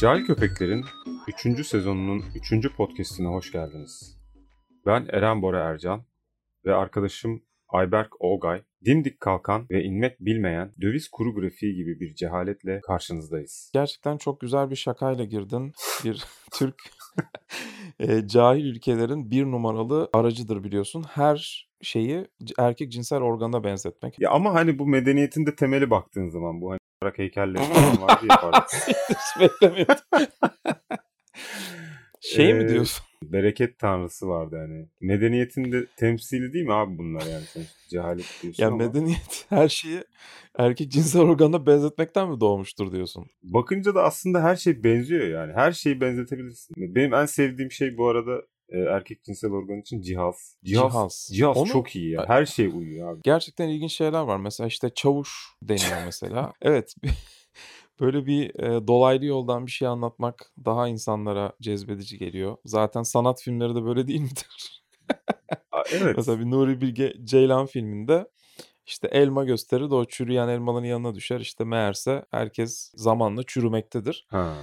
Cahil Köpekler'in 3. sezonunun 3. podcastine hoş geldiniz. Ben Eren Bora Ercan ve arkadaşım Ayberk Olgay, dimdik kalkan ve inmek bilmeyen döviz kuru grafiği gibi bir cehaletle karşınızdayız. Gerçekten çok güzel bir şakayla girdin. Bir Türk e, cahil ülkelerin bir numaralı aracıdır biliyorsun. Her şeyi erkek cinsel organına benzetmek. Ya ama hani bu medeniyetin de temeli baktığın zaman bu hani olarak heykelleri falan var diye pardon. Hiç beklemiyordum. şey mi Ee, diyorsun? Bereket tanrısı vardı hani. Medeniyetin de temsili değil mi abi bunlar yani? Sonuçta cehalet diyorsun Ya ama. medeniyet her şeyi erkek cinsel organına benzetmekten mi doğmuştur diyorsun? Bakınca da aslında her şey benziyor yani. Her şeyi benzetebilirsin. Benim en sevdiğim şey bu arada e, erkek cinsel organ için cihaz. Cihaz, Cihaz. cihaz Onu- çok iyi ya. Her şey uyuyor abi. Gerçekten ilginç şeyler var. Mesela işte çavuş deniyor mesela. evet. Böyle bir e, dolaylı yoldan bir şey anlatmak daha insanlara cezbedici geliyor. Zaten sanat filmleri de böyle değil midir? Evet. Mesela bir Nuri Bilge Ceylan filminde işte elma gösterir de o çürüyen elmanın yanına düşer. İşte meğerse herkes zamanla çürümektedir. Ha.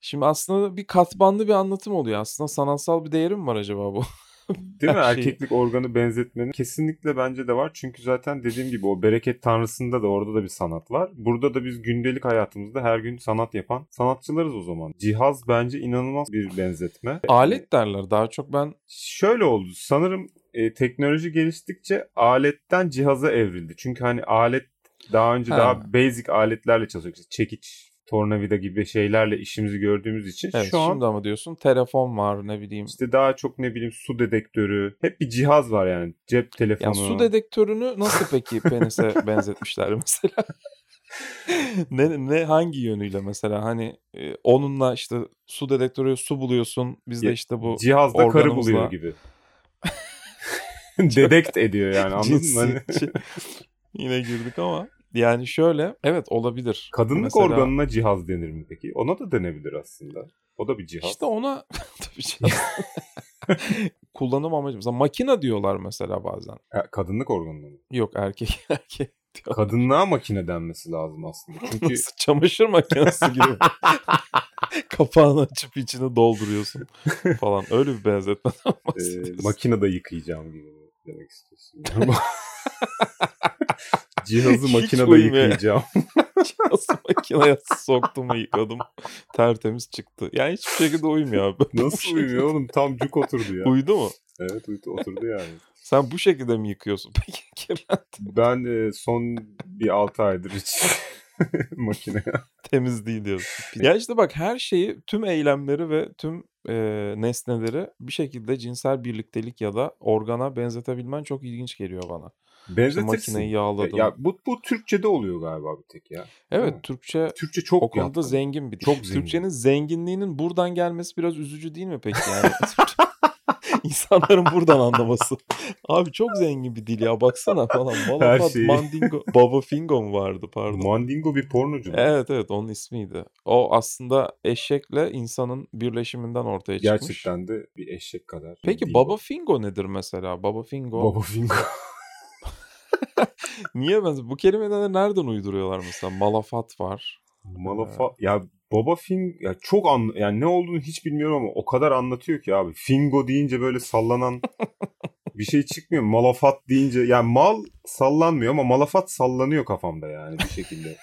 Şimdi aslında bir katmanlı bir anlatım oluyor. Aslında sanatsal bir değeri mi var acaba bu? Değil mi? Erkeklik organı benzetmenin kesinlikle bence de var. Çünkü zaten dediğim gibi o bereket tanrısında da orada da bir sanat var. Burada da biz gündelik hayatımızda her gün sanat yapan sanatçılarız o zaman. Cihaz bence inanılmaz bir benzetme. Alet derler. Daha çok ben Şöyle oldu. Sanırım e, teknoloji geliştikçe aletten cihaza evrildi. Çünkü hani alet daha önce Ha. daha basic aletlerle çalışıyor. İşte çekiç, tornavida gibi şeylerle işimizi gördüğümüz için evet, şu an şimdi ama diyorsun telefon var ne bileyim. işte daha çok ne bileyim su dedektörü. Hep bir cihaz var yani. Cep telefonu. Ya su dedektörünü nasıl peki penise benzetmişler mesela? ne, ne hangi yönüyle mesela hani e, onunla işte su dedektörü su buluyorsun biz de işte bu Cihazda karı organımızla- buluyor gibi. Dedekt ediyor yani anladın mı? Hani yine girdik ama yani şöyle evet olabilir. kadınlık Mesela organına cihaz denir mi peki? Ona da denebilir aslında. O da bir cihaz. işte ona tabii şey- kullanım amacı mesela makine diyorlar mesela bazen. Ha, kadınlık organına mı? Yok erkek erkek diyor. Kadınlığa makine denmesi lazım aslında. Çünkü Nasıl çamaşır makinesi gibi. Kapağını açıp içine dolduruyorsun falan. Öyle bir benzetmeden e, bahsediyorsun. makinede yıkayacağım gibi demek istiyorsun. Cihazı Hiç makinede yıkayacağım. Nasıl makineye soktum yıkadım. Tertemiz çıktı. Yani hiçbir şekilde uymuyor abi. Nasıl şekilde- uyumuyor oğlum? Tam cuk oturdu ya. Uydu mu? Evet uydu, oturdu yani. Sen bu şekilde mi yıkıyorsun peki kirlendi? Ben e, son bir 6 aydır hiç makine. Temiz değil diyorsun. Ya işte bak her şeyi, tüm eylemleri ve tüm e, nesneleri bir şekilde cinsel birliktelik ya da organa benzetebilmen çok ilginç geliyor bana. İşte Benzetirsin. makineyi yağladım. Ya bu, bu Türkçe'de oluyor galiba bir tek ya. evet mi? Türkçe Türkçe çok o konuda yatkın. zengin bir dil. Çok zengin. Türkçenin zenginliğinin buradan gelmesi biraz üzücü değil mi peki yani? İnsanların buradan anlaması. Abi çok zengin bir dil ya baksana falan. Malafat, şeyi. Mandingo, Baba Fingo mu vardı pardon. Mandingo bir pornocu. Evet evet onun ismiydi. O aslında eşekle insanın birleşiminden ortaya çıkmış. Gerçekten de bir eşek kadar. Peki Baba. Fingo nedir mesela? Baba Fingo. Baba Fingo. Niye ben bu kelimeleri nereden uyduruyorlar mesela? Malafat var. Malafa ya Baba Fing ya çok an yani ne olduğunu hiç bilmiyorum ama o kadar anlatıyor ki abi. Fingo deyince böyle sallanan bir şey çıkmıyor. Malafat deyince yani mal sallanmıyor ama malafat sallanıyor kafamda yani bir şekilde.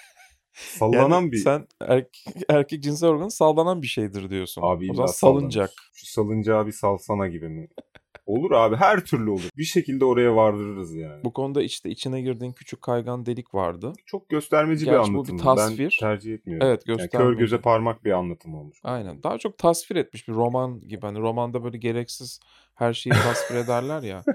Sallanan Yani bir sen erkek, erkek cinsel organı sallanan bir şeydir diyorsun. abi o zaman sallanır. salıncak. Şu salıncağı bir salsana gibi mi? Olur abi her türlü olur. Bir şekilde oraya vardırırız yani. Bu konuda işte içine girdiğin küçük kaygan delik vardı. Çok göstermeci bir Gerçi bu bir anlatım. tasvir. Ben tercih etmiyorum. Evet Yani göstermeci. kör göze parmak bir anlatım olmuş. Aynen. Daha çok tasvir etmiş bir roman gibi. Hani romanda böyle gereksiz her şeyi tasvir ederler ya.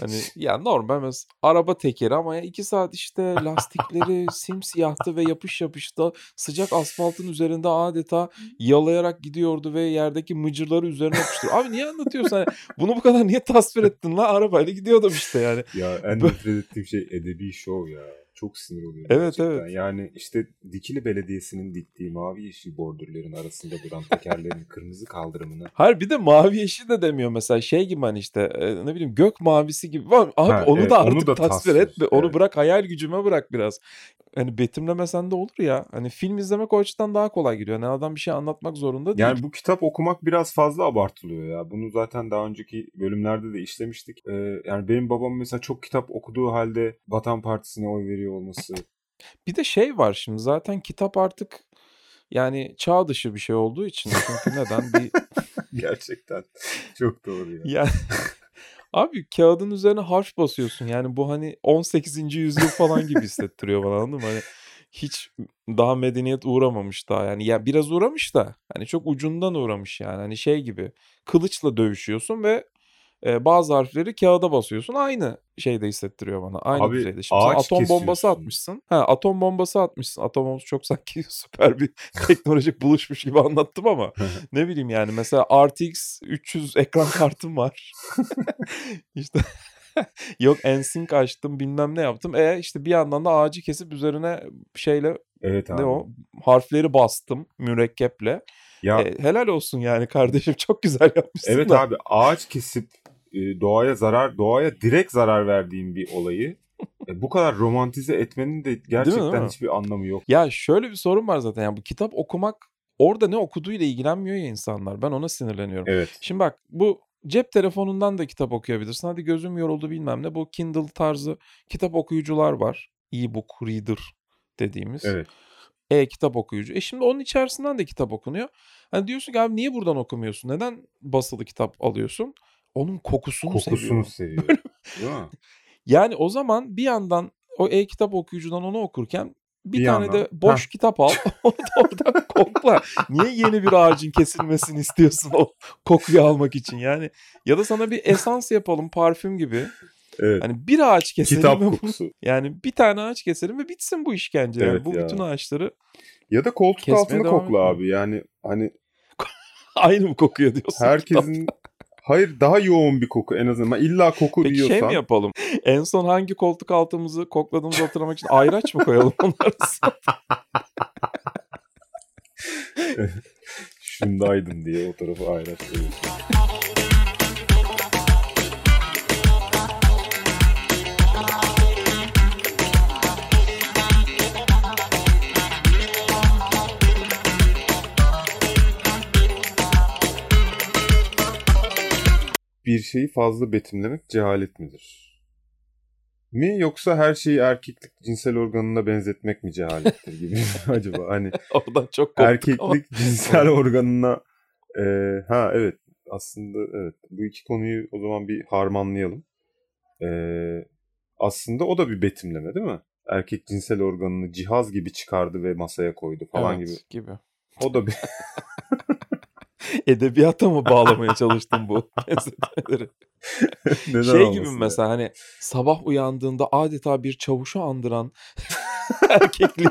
Hani ya normal mesela araba tekeri ama ya iki saat işte lastikleri simsiyahtı ve yapış yapışta sıcak asfaltın üzerinde adeta yalayarak gidiyordu ve yerdeki mıcırları üzerine yapıştırıyor. Abi niye anlatıyorsun? Hani bunu bu kadar niye tasvir ettin la? Arabayla gidiyordum işte yani. Ya en nefret ettiğim şey edebi şov ya. Çok sinir oluyorum Evet, gerçekten. evet. Yani işte Dikili Belediyesi'nin diktiği mavi yeşil bordürlerin arasında duran tekerlerin kırmızı kaldırımını Hayır bir de mavi yeşil de demiyor mesela şey gibi hani işte e, ne bileyim gök mavisi gibi. Abi Ha, onu evet, da onu artık da tasvir tasvir. Onu evet. bırak hayal gücüme bırak biraz. Hani betimlemesen de olur ya. Hani film izlemek o açıdan daha kolay geliyor. Yani adam bir şey anlatmak zorunda değil. Yani bu kitap okumak biraz fazla abartılıyor ya. Bunu zaten daha önceki bölümlerde de işlemiştik. Ee, yani benim babam mesela çok kitap okuduğu halde Vatan Partisi'ne oy veriyor olması. Bir de şey var şimdi zaten kitap artık yani çağ dışı bir şey olduğu için çünkü neden bir Gerçekten çok doğru ya. yani abi kağıdın üzerine harf basıyorsun yani bu hani 18. yüzyıl falan gibi hissettiriyor bana anladın mı? Hani hiç daha medeniyet uğramamış daha yani ya biraz uğramış da hani çok ucundan uğramış yani hani şey gibi kılıçla dövüşüyorsun ve e, bazı harfleri kağıda basıyorsun aynı şeyde hissettiriyor bana aynı Abi, düzeyde. Şimdi atom bombası atmışsın. Ha atom bombası atmışsın. Atom bombası çok sanki süper bir teknolojik buluşmuş gibi anlattım ama ne bileyim yani mesela RTX 300 ekran kartım var. işte yok NSYNC açtım bilmem ne yaptım. E işte bir yandan da ağacı kesip üzerine şeyle Evet abi. ne o harfleri bastım mürekkeple. Ya E, helal olsun yani kardeşim çok güzel yapmışsın evet da. abi ağaç kesip e, doğaya zarar doğaya direkt zarar verdiğin bir olayı e, bu kadar romantize etmenin de değil gerçekten mi? hiçbir anlamı yok. Ya şöyle bir sorun var zaten yani bu kitap okumak orada ne okuduğuyla ilgilenmiyor ya insanlar. Ben ona sinirleniyorum. Evet. Şimdi bak bu cep telefonundan da kitap okuyabilirsin. Hadi gözüm yoruldu bilmem ne. Bu Kindle tarzı kitap okuyucular var. E-book reader dediğimiz. Evet. E-kitap okuyucu. E şimdi onun içerisinden de kitap okunuyor. Hani diyorsun ki abi niye buradan okumuyorsun? Neden basılı kitap alıyorsun? Onun kokusunu, Kokusunu seviyorum. seviyor. Değil mi? Yani o zaman bir yandan o e-kitap okuyucudan onu okurken bir, Bir tane yandan- de boş kitap al. Onu da oradan kokla. Niye yeni bir ağacın kesilmesini istiyorsun o kokuyu almak için? Yani ya da sana bir esans yapalım parfüm gibi. Evet. Hani bir ağaç keselim Kitap kokusu. yani bir tane ağaç keselim ve bitsin bu işkence. Yani Evet bu ya. bütün ağaçları Ya da koltuk altını kokla abi. Yani hani aynı mı kokuyor diyorsun? herkesin hayır daha yoğun bir koku en azından. İlla koku Peki diyorsan. şey mi yapalım? En son hangi koltuk altımızı kokladığımızı hatırlamak için ayraç mı koyalım onlar arasına? Şundaydın diye o tarafı ayraç koyuyorsun. Bir şeyi fazla betimlemek cehalet midir? Mi yoksa her şeyi erkeklik cinsel organına benzetmek mi cehalettir gibi acaba? Hani Oradan çok koptuk ama. erkeklik cinsel organına e, ha evet aslında evet bu iki konuyu o zaman bir harmanlayalım. E, aslında o da bir betimleme değil mi? Erkek cinsel organını cihaz gibi çıkardı ve masaya koydu falan Evet, gibi. gibi. O da bir Edebiyata mı bağlamaya çalıştım bu benzetmeleri? neden şey gibi mesela hani sabah uyandığında adeta bir çavuşu andıran erkekliği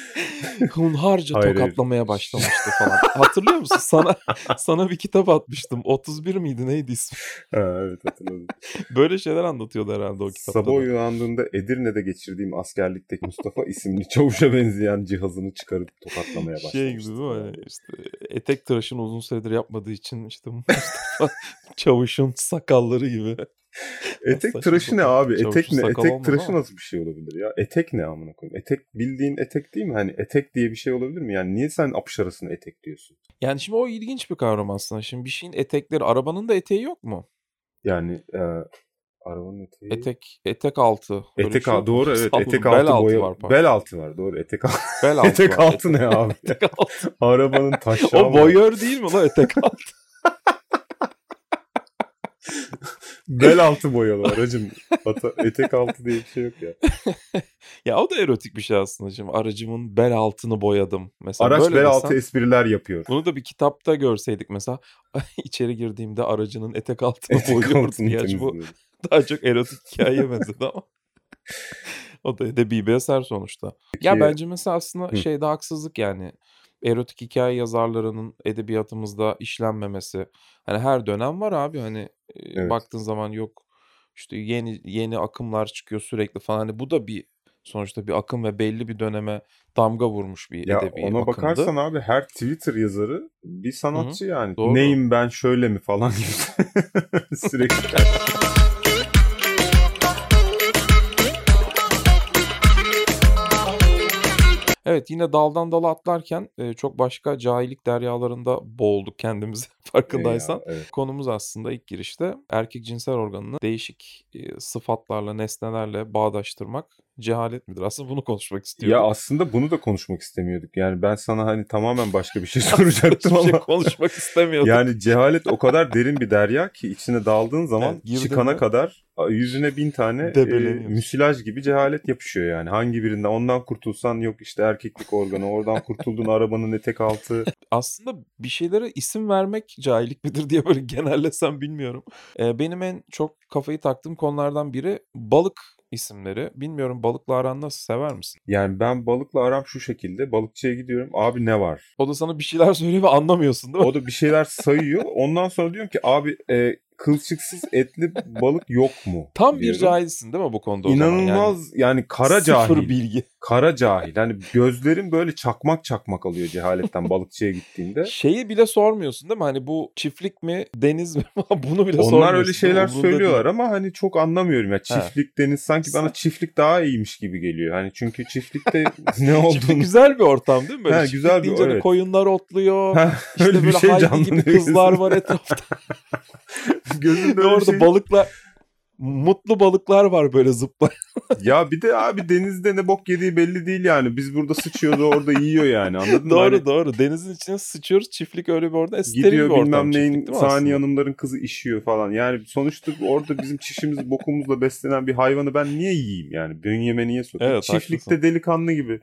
hunharca Hayır, tokatlamaya başlamıştı falan. Hatırlıyor musun? Sana sana bir kitap atmıştım. 31 miydi neydi ismi? Ha, evet hatırladım. Böyle şeyler anlatıyordu herhalde o kitapta. Sabah da. uyandığında Edirne'de geçirdiğim askerlikteki Mustafa isimli çavuşa benzeyen cihazını çıkarıp tokatlamaya başlamıştı. Şey gibi mi? Hani işte etek tıraşını uzun süredir yapmadığı için işte Mustafa Çavuş'un sakalları gibi. Etek tıraşı ne abi? Çavuş Etek ne? Etek tıraşı ama. nasıl bir şey olabilir ya? Etek ne amına koyayım? Etek bildiğin etek değil mi? Hani etek diye bir şey olabilir mi? Yani niye sen apış arasına etek diyorsun? Yani şimdi o ilginç bir kavram aslında. Şimdi bir şeyin etekleri, arabanın da eteği yok mu? Yani e, arabanın eteği. Etek, etek altı. Etek şey al- yok mu? doğru evet. Etek bel altı altı boya. var pardon. bel altı var doğru. Etek altı. Bel altı etek var. altı ne abi? Etek altı. Arabanın taşrağı O boyör değil mi lan etek altı? Bel altı boyalı. Ata- etek altı diye bir şey yok ya. ya o da erotik bir şey aslında. Şimdi aracımın bel altını boyadım. Mesela Araç böyle bel desen, altı espriler yapıyor. Bunu da bir kitapta görseydik mesela. içeri girdiğimde aracının etek altını Etek boyuyordu altını. Bu daha çok erotik hikayeye benzedi ama. o da edebi bir eser sonuçta. Ya Peki- bence mesela aslında Hı. şeyde haksızlık yani. Erotik hikaye yazarlarının edebiyatımızda işlenmemesi. Hani her dönem var abi hani e, Evet. baktığın zaman yok işte yeni yeni akımlar çıkıyor sürekli falan. Hani bu da bir sonuçta bir akım ve belli bir döneme damga vurmuş bir Ya edebi ona akımdı. bakarsan abi her Twitter yazarı bir sanatçı yani. doğru. Neyim ben şöyle mi falan gibi. Sürekli. Evet yine daldan dala atlarken e, çok başka cahillik deryalarında boğulduk kendimizi farkındaysan. Ya, evet. Konumuz aslında ilk girişte erkek cinsel organını değişik e, sıfatlarla, nesnelerle bağdaştırmak cehalet midir? Aslında bunu konuşmak istiyorduk. Ya aslında bunu da konuşmak istemiyorduk. Yani ben sana hani tamamen başka bir şey soracaktım şey ama konuşmak istemiyordum. yani cehalet o kadar derin bir derya ki içine daldığın zaman Evet, çıkana mi? kadar yüzüne bin tane e, müsilaj gibi cehalet yapışıyor yani. Hangi birinden ondan kurtulsan yok işte erkeklik organı oradan kurtuldun arabanın etek altı. Aslında bir şeylere isim vermek cahillik midir diye böyle genellesem bilmiyorum. Ee, benim en çok kafayı taktığım konulardan biri balık isimleri. Bilmiyorum balıkla aran nasıl sever misin? Yani ben balıkla aram şu şekilde balıkçıya gidiyorum abi ne var? O da sana bir şeyler söylüyor ve anlamıyorsun değil mi? O da bir şeyler sayıyor. Ondan sonra diyorum ki abi e, kılçıksız etli balık yok mu? Tam bir cahilsin değil mi bu konuda o zaman? Yani İnanılmaz yani, kara Sıfır cahil. bilgi. Kara cahil. Hani gözlerim böyle çakmak çakmak alıyor cehaletten balıkçıya gittiğinde. Şeyi bile sormuyorsun değil mi? Hani bu çiftlik mi, deniz mi? Bunu bile sormuyorsun. Onlar öyle şeyler söylüyorlar değil. ama hani çok anlamıyorum ya. Çiftlik deniz sanki bana çiftlik daha iyiymiş gibi geliyor. Hani çünkü çiftlikte ne Çiftlik olduğunu güzel bir ortam değil mi? Böyle Ha, çiftlik güzel bir- hani evet. koyunlar otluyor. Ha, işte öyle bir böyle şey canlanıyor. gibi kızlar var etrafta. Gözümde Ve orada şey- balıklar mutlu balıklar var böyle zıplayan. Ya bir de abi denizde ne bok yediği belli değil yani. Biz burada sıçıyoruz o orada yiyor yani anladın mı? doğru Hani doğru. Denizin içine sıçıyoruz. Çiftlik öyle bir orada. E, steril gidiyor bir ortam bilmem neyin Saniye? Hanımların kızı işiyor falan. Yani sonuçta orada bizim çişimiz bokumuzla beslenen bir hayvanı ben niye yiyeyim yani? Bünyeme niye sokayım? Evet, Çiftlikte haklısın. delikanlı gibi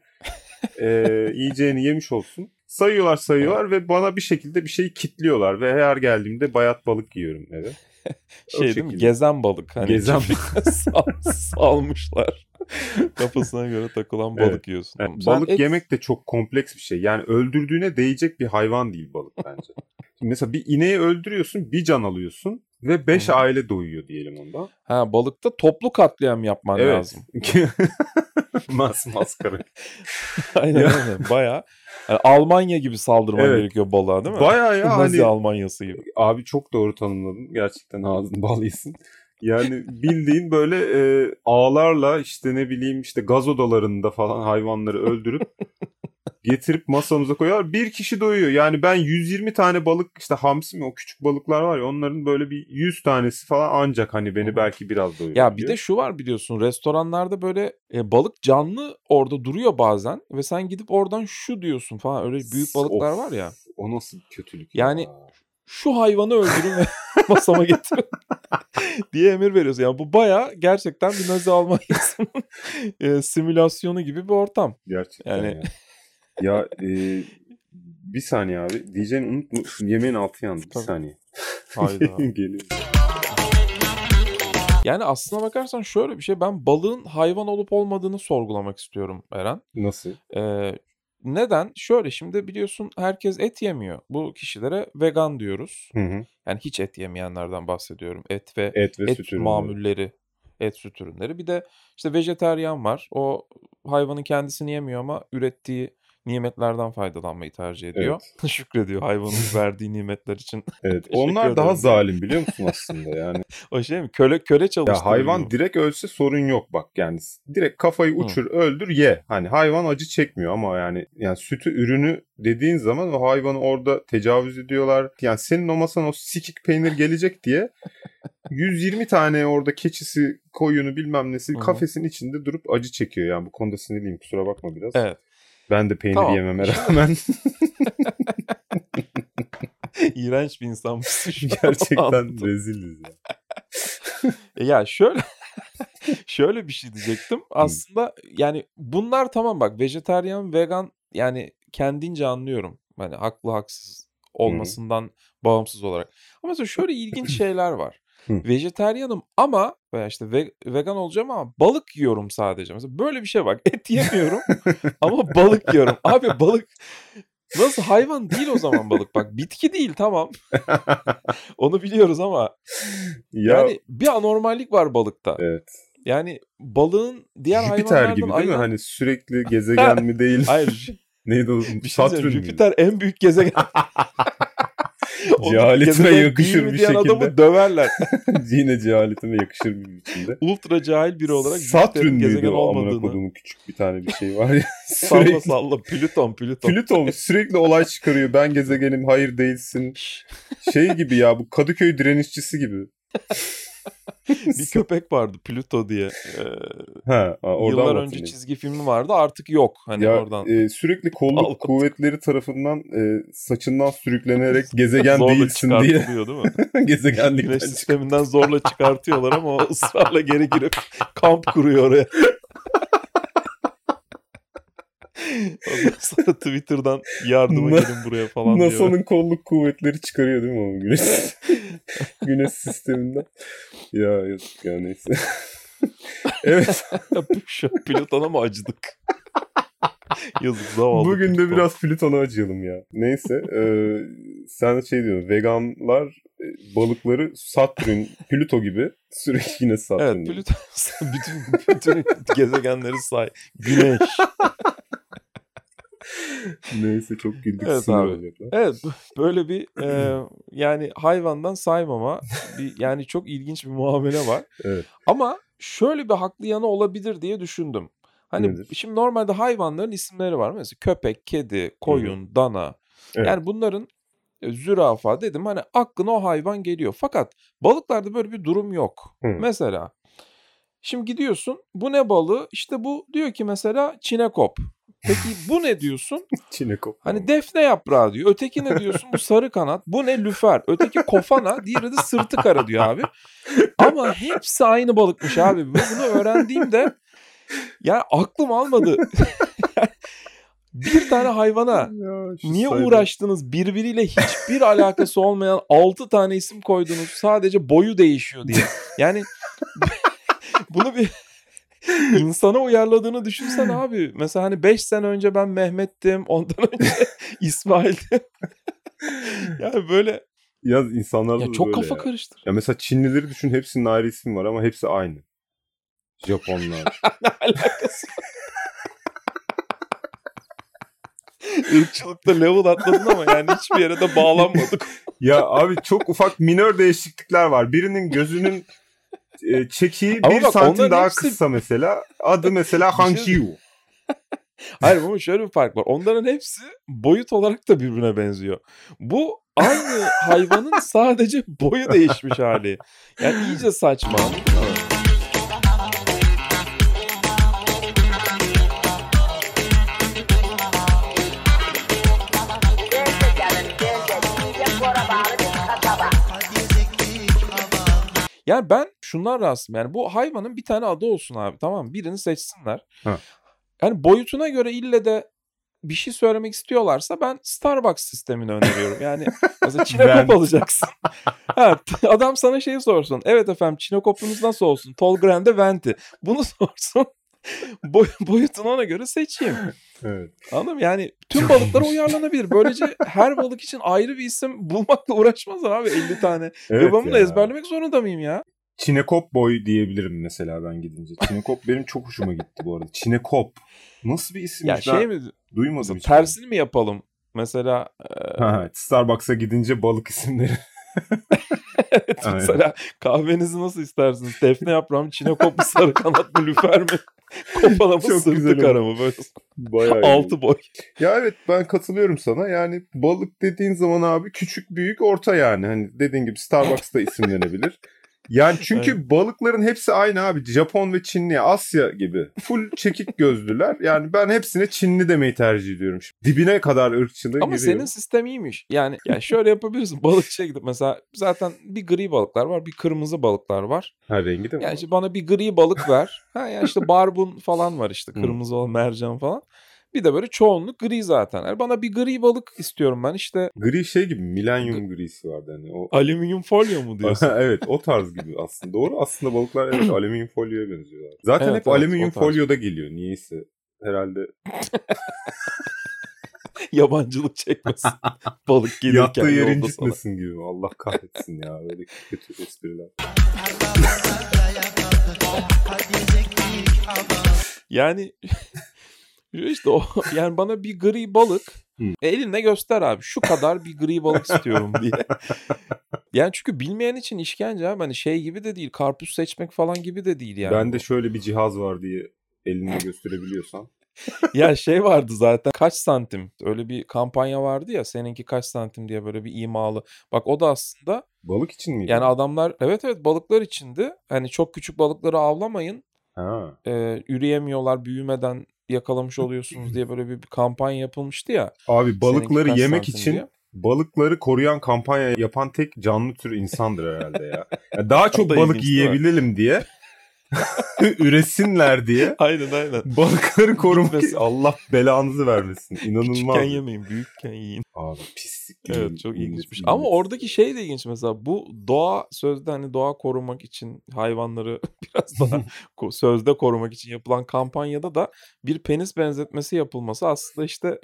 e, yiyeceğini yemiş olsun. Sayıyorlar sayıyorlar ve bana bir şekilde bir şeyi kitliyorlar ve her geldiğimde bayat balık yiyorum eve. Şey değil mi? Gezen balık. Hani Gezen çiftlikte sal- salmışlar. Kafasına göre takılan Evet. balık yiyorsun. Yani Sen balık et- yemek de çok kompleks bir şey. Yani öldürdüğüne değecek bir hayvan değil balık bence. Şimdi mesela bir ineği öldürüyorsun, bir can alıyorsun ve beş Hı hı. aile doyuyor diyelim ondan. Ha balıkta toplu katliam yapman evet. lazım. Mas maskara. Aynen Ya. aynen. Baya yani Almanya gibi saldırman Evet. gerekiyor balığa değil mi? Baya ya Nazi hani Almanyası gibi. abi çok doğru tanımladın. Gerçekten ağzın bal yesin. Yani bildiğin böyle e, ağlarla işte ne bileyim işte gaz odalarında falan hayvanları öldürüp getirip masamıza koyuyorlar. Bir kişi doyuyor. Yani ben 120 tane balık işte hamsi mi o küçük balıklar var ya onların böyle bir 100 tanesi falan ancak hani beni belki biraz doyuruyor. Ya bir de şu var biliyorsun restoranlarda böyle e, balık canlı orada duruyor bazen ve sen gidip oradan şu diyorsun falan öyle büyük balıklar Of, var ya. O nasıl kötülük Yani ya. Şu hayvanı öldürün ve masama getirin diye emir veriyorsun. Yani bu baya gerçekten bir Nazi Almanyası'nın e, simülasyonu gibi bir ortam. Gerçekten Yani- ya. Ya e, bir saniye abi. Diyeceğini unutma. Yemeğin altı yandı. Bir Tabii. saniye. Hayda. Geliyor. Yani aslına bakarsan şöyle bir şey. Ben balığın hayvan olup olmadığını sorgulamak istiyorum Eren. Nasıl? Ee, neden? Şöyle şimdi biliyorsun herkes et yemiyor. Bu kişilere vegan diyoruz. Hı hı. Yani hiç et yemeyenlerden bahsediyorum. Et ve Et ve et süt ürünleri. mamulleri, et süt ürünleri. Bir de işte vejeteryan var. O hayvanın kendisini yemiyor ama ürettiği nimetlerden faydalanmayı tercih ediyor. Şükrediyor hayvanın verdiği nimetler için. Evet. Onlar daha zalim biliyor musun aslında yani. O şey mi? Köle köle ya çalıştırıyor. hayvan mu? direkt ölse sorun yok bak yani. Direkt kafayı uçur, öldür, ye. Hani hayvan acı çekmiyor ama yani yani sütü ürünü dediğin zaman o hayvanı orada tecavüz ediyorlar. Yani senin o masan o sikik peynir gelecek diye 120 tane orada keçisi, koyunu bilmem nesi Hı hı. kafesin içinde durup acı çekiyor. Yani bu konuda sinirliyim kusura bakma biraz. Evet. Ben de peynir Tamam. yememe rağmen İğrenç bir insanmışsın. gerçekten reziliz ya. E Ya şöyle şöyle bir şey diyecektim. Aslında yani bunlar tamam bak vejetaryen, vegan yani kendince anlıyorum. Hani haklı haksız olmasından bağımsız olarak. Ama mesela şöyle ilginç şeyler var. Hı. Vejeteryanım ama veya işte ve- vegan olacağım ama balık yiyorum sadece. Mesela böyle bir şey bak. Et yemiyorum ama balık yiyorum. Abi balık nasıl hayvan değil o zaman balık bak. Bitki değil tamam. Onu biliyoruz ama Ya yani bir anormallik var balıkta. evet. Yani balığın diğer Jüpiter hayvanlardan gibi değil mi? ayıran... Hani sürekli gezegen mi değil? Hayır. Neydi o? Bir şey Satürn? Jüpiter en büyük gezegen. Cehaletine yakışır bir şekilde. adamı döverler. Yine cehaletime yakışır bir biçimde. Ultra cahil biri olarak Satürn müydü gezegen o amına kodumun küçük bir tane bir şey var ya. Salla sürekli salla. Plüton Plüton. Plüton sürekli olay çıkarıyor. Ben gezegenim hayır değilsin. Şey gibi ya bu Kadıköy direnişçisi gibi. bir köpek vardı Plüto diye. Ee, Ha, oradan yıllar önce çizgi filmi vardı artık yok. Hani ya oradan. e, sürekli kolluk Al. kuvvetleri tarafından e, saçından sürüklenerek gezegen değilsin diye değil mi? gezegenlikten Güneş sisteminden zorla çıkartıyorlar ama o ısrarla geri girip kamp kuruyor oraya. Ondan sonra Twitter'dan yardıma gelin buraya falan diyor. NASA'nın kolluk kuvvetleri çıkarıyor değil mi onu güneş, güneş sisteminden? Ya yazık ya neyse. evet Plüton'a mı acıdık? Yazık zavallı. bugün de biraz Plüton'a acıyalım ya. Neyse e, sen şey diyorsun veganlar e, balıkları Satürn, Plüto gibi sürekli yine Satürn. Evet. Plüton bütün, bütün gezegenleri say. Güneş. Neyse çok güldük. Evet abi. olacaklar. Evet böyle bir e, yani hayvandan saymama bir, yani çok ilginç bir muamele var. Evet. Ama şöyle bir haklı yanı olabilir diye düşündüm. Hani Nedir? şimdi normalde hayvanların isimleri var. Mesela köpek, kedi, koyun, dana. Evet. Yani bunların e, zürafa dedim hani aklına o hayvan geliyor. Fakat balıklarda böyle bir durum yok. Hı. Mesela şimdi gidiyorsun bu ne balığı? İşte bu diyor ki mesela çinekop. Peki bu ne diyorsun? Çinekop. Hani defne yaprağı diyor. Öteki ne diyorsun? Bu sarı kanat. Bu ne lüfer. Öteki kofana. Diğeri de sırtı kara diyor abi. Ama hepsi aynı balıkmış abi. Ve bunu öğrendiğimde ya aklım almadı. bir tane hayvana Ya niye sayıda- uğraştınız? Birbiriyle hiçbir alakası olmayan 6 tane isim koydunuz. Sadece boyu değişiyor diye. Yani bunu bir insana uyarladığını düşünsen abi. Mesela hani 5 sene önce ben Mehmet'tim. Ondan önce İsmail'dim. yani böyle Ya insanlarda ya çok böyle kafa ya. karıştır. Ya mesela Çinlileri düşün hepsinin ayrı ismi var ama hepsi aynı. Japonlar. ne alakası? Irkçılıkta level atladın ama yani hiçbir yere de bağlanmadık. ya abi çok ufak minör değişiklikler var. Birinin gözünün e, çekiği Ama bir bak santim daha hepsi- kısa mesela. Adı mesela şey- Han Chiu. Hayır ama şöyle bir fark var. Onların hepsi boyut olarak da birbirine benziyor. Bu aynı hayvanın sadece boyu değişmiş hali. Yani iyice saçma. Yani ben şundan rahatsızım. Yani bu hayvanın bir tane adı olsun abi. Tamam mı? Birini seçsinler. Ha. Yani boyutuna göre ille de bir şey söylemek istiyorlarsa ben Starbucks sistemini öneriyorum. Yani mesela çinekop alacaksın. ha, adam sana şey sorsun. Evet efendim çinekopunuz nasıl olsun? Tall Grande Venti. Bunu sorsun. Boy, boyutunu ona göre seçeyim. Evet. Anladın mı? Yani tüm balıklara uyarlanabilir. Böylece her balık için ayrı bir isim bulmakla uğraşmazlar abi 50 tane. Evet bunu ya. ezberlemek zorunda mıyım ya? Çinekop boy diyebilirim mesela ben gidince. Çinekop benim çok hoşuma gitti bu arada. Çinekop. Nasıl bir isim? Ya şey mi Duymadım hiç. tersini mi yapalım? Mesela e, Ha, evet. Starbucks'a gidince balık isimleri. Aynen. mesela kahvenizi nasıl istersiniz? Defne yaprağı mı, çinekop mu, sarı kanat mı, lüfer mi? Kopala mı, Çok sırtı kara mı? Böyle Bayağı iyi. altı boy. Ya evet ben katılıyorum sana. Yani balık dediğin zaman abi küçük, büyük, orta yani. Hani dediğin gibi Starbucks'ta isimlenebilir. Yani çünkü balıkların hepsi aynı abi. Japon ve Çinli, Asya gibi. Full çekik gözlüler. Yani ben hepsine Çinli demeyi tercih ediyorum. Şimdi dibine kadar ırkçılığı Ama giriyor. senin sistem iyiymiş. Yani ya şöyle yapabilirsin. Balıkçıya gidip mesela zaten bir gri balıklar var, bir kırmızı balıklar var. Ha rengi de mi? Yani işte bana bir gri balık ver. Ha yani işte barbun falan var işte kırmızı olan mercan falan. Bir de böyle çoğunluk gri zaten. Yani bana bir gri balık istiyorum ben işte Gri şey gibi milenyum grisi vardı hani. O... alüminyum folyo mu diyorsun? evet o tarz gibi aslında. Doğru aslında balıklar evet alüminyum folyoya benziyorlar. Zaten Evet, hep evet, alüminyum folyoda geliyor niyeyse. Herhalde Yabancılık çekmesin. Balık gelirken yattığı yer incitmesin gibi. Allah kahretsin ya böyle kötü espriler. Yani işte o yani bana bir gri balık elinle göster abi. Şu kadar bir gri balık istiyorum diye. Yani çünkü bilmeyen için işkence abi. Hani şey gibi de değil. Karpuz seçmek falan gibi de değil yani. Bende bu. şöyle bir cihaz var diye elinde gösterebiliyorsan. ya şey vardı zaten kaç santim öyle bir kampanya vardı ya seninki kaç santim diye böyle bir imalı. Bak o da aslında Balık için miydi? yani adamlar evet evet balıklar içindi. Hani çok küçük balıkları avlamayın. Ha. e, üreyemiyorlar büyümeden yakalamış oluyorsunuz diye böyle bir, bir kampanya yapılmıştı ya. Abi balıkları yemek için diye. balıkları koruyan kampanya yapan tek canlı tür insandır herhalde ya. Ya daha çok da balık ilginç yiyebilelim diye üresinler diye Aynen aynen. balıkları korumak Gitmesin. Allah belanızı vermesin. İnanılmaz. Küçükken yemeyin büyükken yiyin. Abi pislik. Evet çok ilginçmiş. Ama millet. oradaki şey de ilginç mesela bu doğa sözde hani doğa korumak için hayvanları biraz daha sözde korumak için yapılan kampanyada da bir penis benzetmesi yapılması aslında işte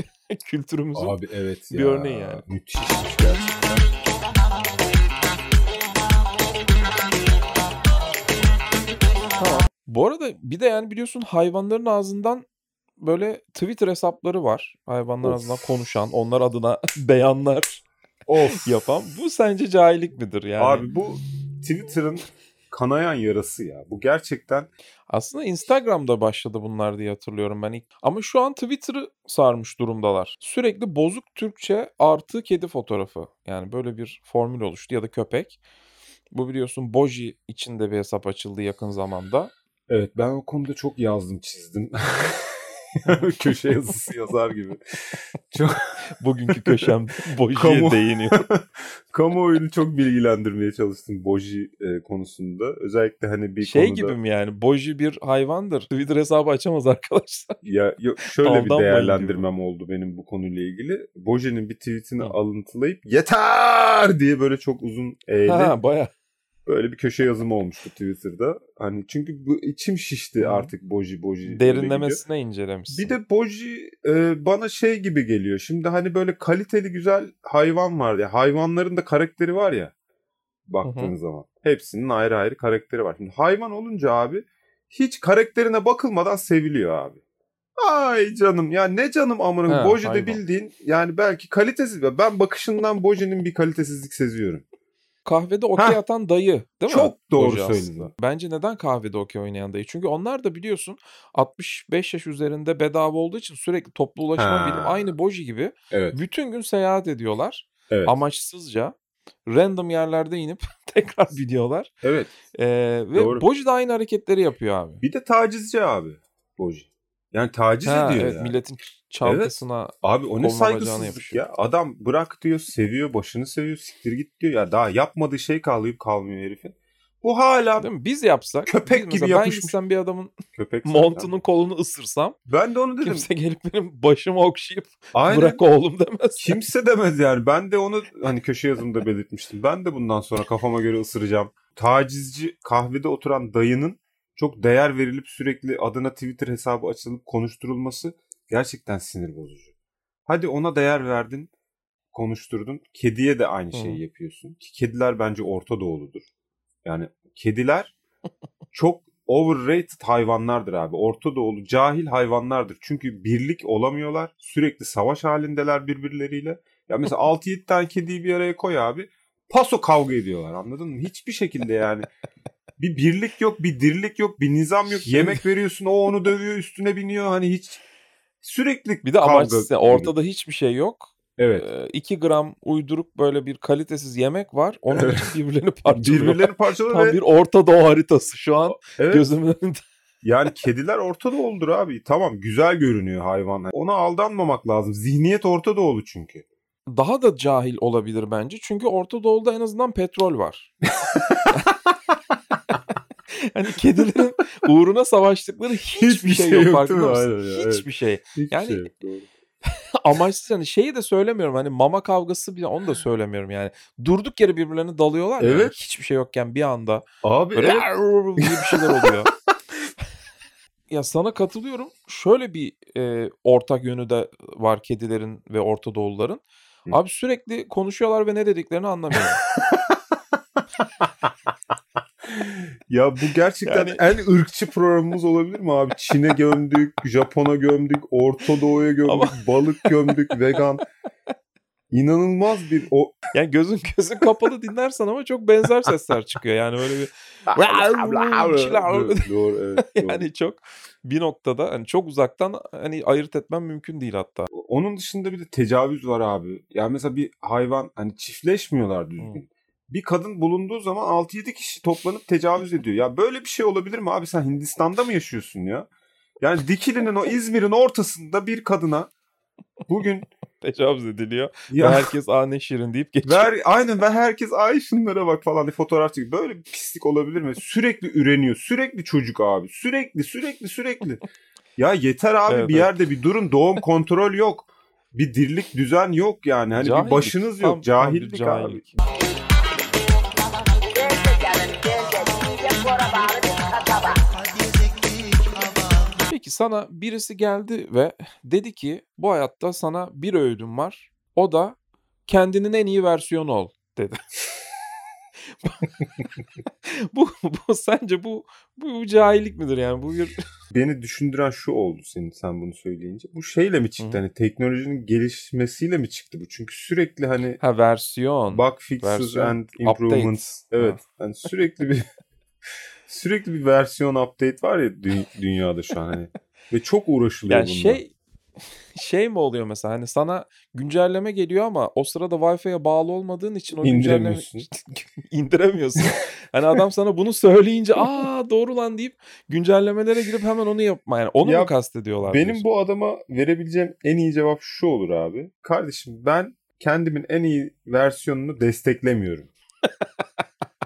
kültürümüzün Abi evet bir ya. örneği yani. Müthişmiş gerçekten. Bu arada bir de yani biliyorsun hayvanların ağzından böyle Twitter hesapları var. Hayvanlar Of. ağzından konuşan, onlar adına beyanlar Of. yapan. Bu sence cahillik midir yani? Abi bu Twitter'ın kanayan yarası ya. Bu gerçekten Aslında Instagram'da başladı bunlar diye hatırlıyorum ben ilk. Ama şu an Twitter'ı sarmış durumdalar. Sürekli bozuk Türkçe artı kedi fotoğrafı. Yani böyle bir formül oluştu ya da köpek. Bu biliyorsun Boji içinde bir hesap açıldı yakın zamanda. Evet ben o konuda çok yazdım çizdim. Köşe yazısı yazar gibi. Çok Bugünkü köşemde Boji'ye Kamu- değiniyor. kamuoyunu çok bilgilendirmeye çalıştım Boji e, konusunda. Özellikle hani bir Şey konuda gibi mi yani? Boji bir hayvandır. Twitter hesabı açamaz arkadaşlar. ya yok, şöyle bir değerlendirmem oldu benim bu konuyla ilgili. Boji'nin bir tweetini Hı. alıntılayıp yeter diye böyle çok uzun eğilip Ha baya. Böyle bir köşe yazımı olmuştu Twitter'da. Hani çünkü bu içim şişti artık Boji Boji. Derinlemesine incelemişsin. Bir de Boji e, bana şey gibi geliyor. Şimdi hani böyle kaliteli güzel hayvan var ya. Hayvanların da karakteri var ya. Baktığın Hı hı. zaman. Hepsinin ayrı ayrı karakteri var. Şimdi hayvan olunca abi hiç karakterine bakılmadan seviliyor abi. Ay canım ya ne canım amına Ha, Boji de hayvan. bildiğin yani belki kalitesiz. Ben bakışından Boji'nin bir kalitesizlik seziyorum. Kahvede okey atan dayı değil mi? Çok doğru söyledin. Bence neden kahvede okey oynayan dayı? Çünkü onlar da biliyorsun 65 yaş üzerinde bedava olduğu için sürekli toplu ulaşıma Ha. binip aynı Boji gibi Evet. bütün gün seyahat ediyorlar. Evet. Amaçsızca random yerlerde inip tekrar biniyorlar. Evet. Ee, ve Doğru. Boji de aynı hareketleri yapıyor abi. Bir de tacizci abi Boji. Yani taciz Ha, ediyor evet yani. milletin çantasına Abi o ne saygısızlık ya. Adam bırak diyor, seviyor, başını seviyor, siktir git diyor. Ya daha yapmadığı şey kalmayıp kalmıyor herifin. Bu hala değil mi? Biz yapsak Köpek biz gibi mesela ben yapışmış. gitsem bir adamın köpek montunun kolunu ısırsam Ben de onu dedim. kimse gelip benim başımı okşayıp Aynen. bırak oğlum demez. Kimse demez yani. Ben de onu hani köşe yazımda belirtmiştim. Ben de bundan sonra kafama göre ısıracağım. Tacizci kahvede oturan dayının çok değer verilip sürekli adına Twitter hesabı açılıp konuşturulması gerçekten sinir bozucu. Hadi ona değer verdin, konuşturdun. Kediye de aynı Hı. şeyi yapıyorsun. Ki kediler bence Orta Doğuludur. Yani kediler çok overrated hayvanlardır abi. Orta Doğulu cahil hayvanlardır. Çünkü birlik olamıyorlar. Sürekli savaş halindeler birbirleriyle. Ya mesela 6-7 tane kediyi bir araya koy abi. Paso kavga ediyorlar anladın mı? Hiçbir şekilde yani. Bir birlik yok, bir dirlik yok, bir nizam yok. Yemek veriyorsun, o onu dövüyor, üstüne biniyor. Hani hiç sürekli Bir de amaçsız yani ortada hiçbir şey yok. Evet. 2 gram uyduruk böyle bir kalitesiz yemek var. Onun Evet. için birbirlerini parçalıyorlar. Birbirlerini parçalıyor Tam ve bir Orta Doğu haritası şu an evet, gözümün önünde. yani kediler Orta Doğuludur abi. Tamam güzel görünüyor hayvan. Ona aldanmamak lazım. Zihniyet Orta Doğulu çünkü. Daha da cahil olabilir bence. Çünkü Orta Doğu'da en azından petrol var. hani kedilerin uğruna savaştıkları hiçbir, Hiçbir şey, şey yok, yok farkında mısın? Aynen ya, Hiçbir şey. Hiçbir Yani- şey yok, doğru. Amaçsız hani şeyi de söylemiyorum hani mama kavgası bile onu da söylemiyorum yani. Durduk yere birbirlerine dalıyorlar ya. Evet. Hiçbir şey yokken bir anda Abi böyle evet. bir şeyler oluyor. ya sana katılıyorum. Şöyle bir e, ortak yönü de var kedilerin ve Orta Doğuluların. Hı. Abi sürekli konuşuyorlar ve ne dediklerini anlamıyorum. Ya bu gerçekten Yani- en ırkçı programımız olabilir mi abi? Çin'e gömdük, Japon'a gömdük, Orta Doğu'ya gömdük, Ama- balık gömdük, vegan. İnanılmaz bir o Yani gözün gözün kapalı dinlersen ama çok benzer sesler çıkıyor. Yani böyle bir doğru evet. doğru. yani çok bir noktada hani çok uzaktan hani ayırt etmem mümkün değil hatta. Onun dışında bir de tecavüz var abi. Yani mesela bir hayvan hani çiftleşmiyorlar düzgün. Bir kadın bulunduğu zaman 6-7 kişi toplanıp tecavüz ediyor. Ya böyle bir şey olabilir mi abi? Sen Hindistan'da mı yaşıyorsun ya? Yani Dikili'nin o İzmir'in ortasında bir kadına bugün Tecavüz ediliyor. Ve ya herkes aa ne şirin deyip geçiyor. ver aynen ve herkes ay şunlara bak falan diye fotoğraf çekiyor. Böyle bir pislik olabilir mi? Sürekli üreniyor. Sürekli çocuk abi. Sürekli sürekli sürekli. Ya yeter abi Evet, bir evet. yerde bir durun. Doğum kontrol yok. Bir dirlik düzen yok yani. Hani Cahillik, bir başınız tam- yok. tam bir Cahillik, abi. cahillik. Peki sana birisi geldi ve dedi ki bu hayatta sana bir öğüdüm var. O da kendinin en iyi versiyonu ol dedi. bu, bu sence bu bu cahillik midir yani? Bu bir Beni düşündüren şu oldu senin sen bunu söyleyince. Bu şeyle mi çıktı? Hı. Hani teknolojinin gelişmesiyle mi çıktı bu? Çünkü sürekli hani ha versiyon. bug fixes Versiyon, and improvements. update. Evet. Hani sürekli bir sürekli bir versiyon update var ya dü- dünyada şu an hani. Ve çok uğraşılıyor Yani bununla. şey şey mi oluyor mesela hani sana güncelleme geliyor ama o sırada Wi-Fi'ye bağlı olmadığın için o güncelleme İndiremiyorsun. indiremiyorsun. Hani adam sana bunu söyleyince aa doğru lan deyip güncellemelere girip hemen onu yapma yani onu Ya mu kastediyorlar? Benim diyorsun? bu adama verebileceğim en iyi cevap şu olur abi. Kardeşim ben kendimin en iyi versiyonunu desteklemiyorum.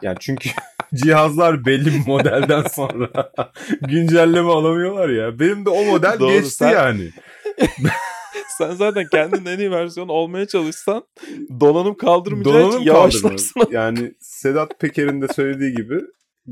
yani çünkü cihazlar belli bir modelden sonra güncelleme alamıyorlar ya. Benim de o model Doğru, geçti sen- yani. Sen zaten kendinin en iyi versiyonu olmaya çalışsan donanım kaldırmayacağı Donanım için yavaşlarsın. Yani Sedat Peker'in de söylediği gibi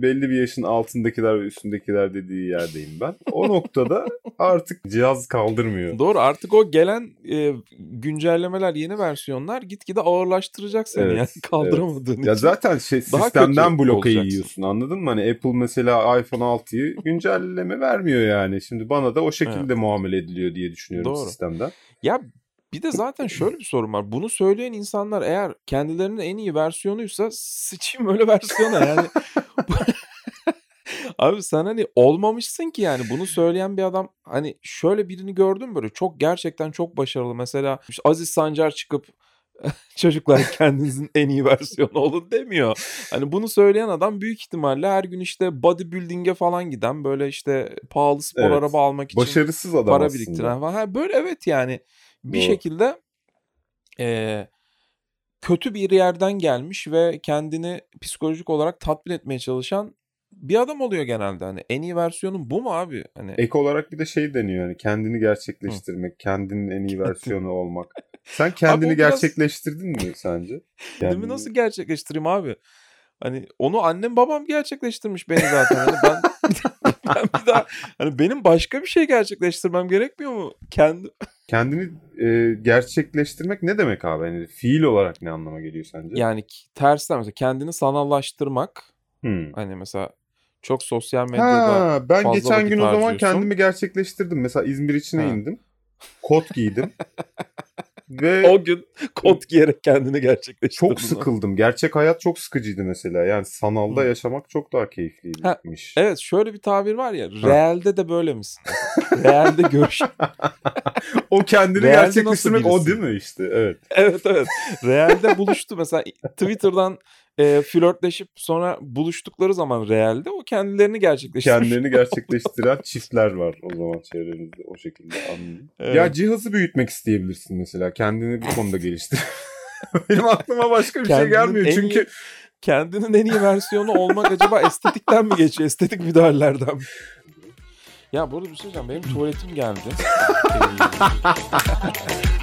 belli bir yaşın altındakiler ve üstündekiler dediği yerdeyim ben. O noktada artık cihaz kaldırmıyor. Doğru artık o gelen e, güncellemeler yeni versiyonlar gitgide ağırlaştıracak seni Evet, yani kaldıramadığın Ya için. zaten şey Daha sistemden olacaksın. yiyorsun anladın mı? Hani Apple mesela iPhone 6'yı güncelleme vermiyor yani. Şimdi bana da o şekilde Evet. muamele ediliyor diye düşünüyorum Doğru. sistemden. Ya bir de zaten şöyle bir sorun var. Bunu söyleyen insanlar eğer kendilerinin en iyi versiyonuysa sıçayım öyle versiyona yani. Abi sen hani olmamışsın ki yani bunu söyleyen bir adam hani şöyle birini gördüm böyle çok gerçekten çok başarılı. Mesela işte Aziz Sancar çıkıp çocuklar kendinizin en iyi versiyonu olun demiyor. Hani bunu söyleyen adam büyük ihtimalle her gün işte bodybuilding'e falan giden böyle işte pahalı spor Evet. araba almak için Başarısız adam para aslında. biriktiren falan. Ha, böyle evet yani bir Doğru. şekilde eee, kötü bir yerden gelmiş ve kendini psikolojik olarak tatmin etmeye çalışan bir adam oluyor genelde. Hani en iyi versiyonun bu mu abi? Hani Ek olarak bir de şey deniyor yani kendini gerçekleştirmek, kendinin en iyi versiyonu olmak. Sen kendini biraz- gerçekleştirdin mi sence? Kendini- nasıl gerçekleştireyim abi? Hani onu annem babam gerçekleştirmiş beni zaten. Hani ben ben bir daha hani benim başka bir şey gerçekleştirmem gerekmiyor mu? Kendi Kendini e, gerçekleştirmek ne demek abi? Yani fiil olarak ne anlama geliyor sence? yani tersten mesela kendini sanallaştırmak Hmm. Hani mesela çok sosyal medyada Ha, ben fazla geçen gün o zaman kendimi gerçekleştirdim. Mesela İzmir içine Ha. indim. Kot giydim. Ve o gün kot giyerek kendini gerçekleştirdin. çok sıkıldım. Gerçek hayat çok sıkıcıydı mesela. Yani sanalda Hı. yaşamak çok daha keyifliymiş. Evet şöyle bir tabir var ya. Realde de böyle misin? realde görüş. o kendini Realde gerçekleştirmek o değil mi işte? Evet. evet evet. Realde buluştu. Mesela Twitter'dan e, flörtleşip sonra buluştukları zaman realde o kendilerini gerçekleştirmiş. Kendilerini gerçekleştiren çiftler var o zaman çevremizde. O şekilde anladım. Evet. Ya cihazı büyütmek isteyebilirsin mesela. Kendini bu konuda geliştir. Benim aklıma başka bir şey Kendinin gelmiyor. en Çünkü iyi- kendinin en iyi versiyonu olmak acaba estetikten mi geçiyor? Estetik müdahalelerden mi? Ya burada bir şey diyeceğim. Benim tuvaletim geldi.